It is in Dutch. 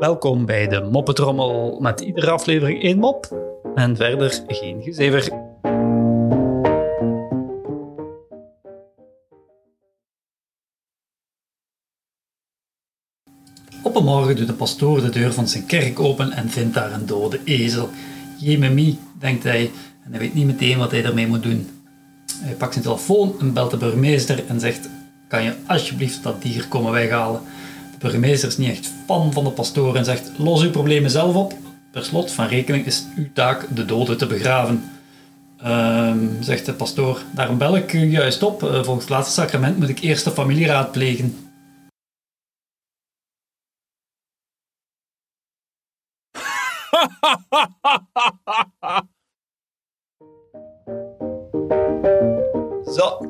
Welkom bij de Moppetrommel met iedere aflevering één mop en verder geen gezever. Op een morgen doet de pastoor de deur van zijn kerk open en vindt daar een dode ezel. Jememi, denkt hij, en hij weet niet meteen wat hij ermee moet doen. Hij pakt zijn telefoon en belt de burgemeester en zegt: Kan je alsjeblieft dat dier komen weghalen? De burgemeester is niet echt fan van de pastoor en zegt: Los uw problemen zelf op. Per slot van rekening is uw taak de dode te begraven. Ehm, zegt de pastoor: Daarom bel ik u juist op. Eh, volgens het laatste sacrament moet ik eerst de familie raadplegen. Zo,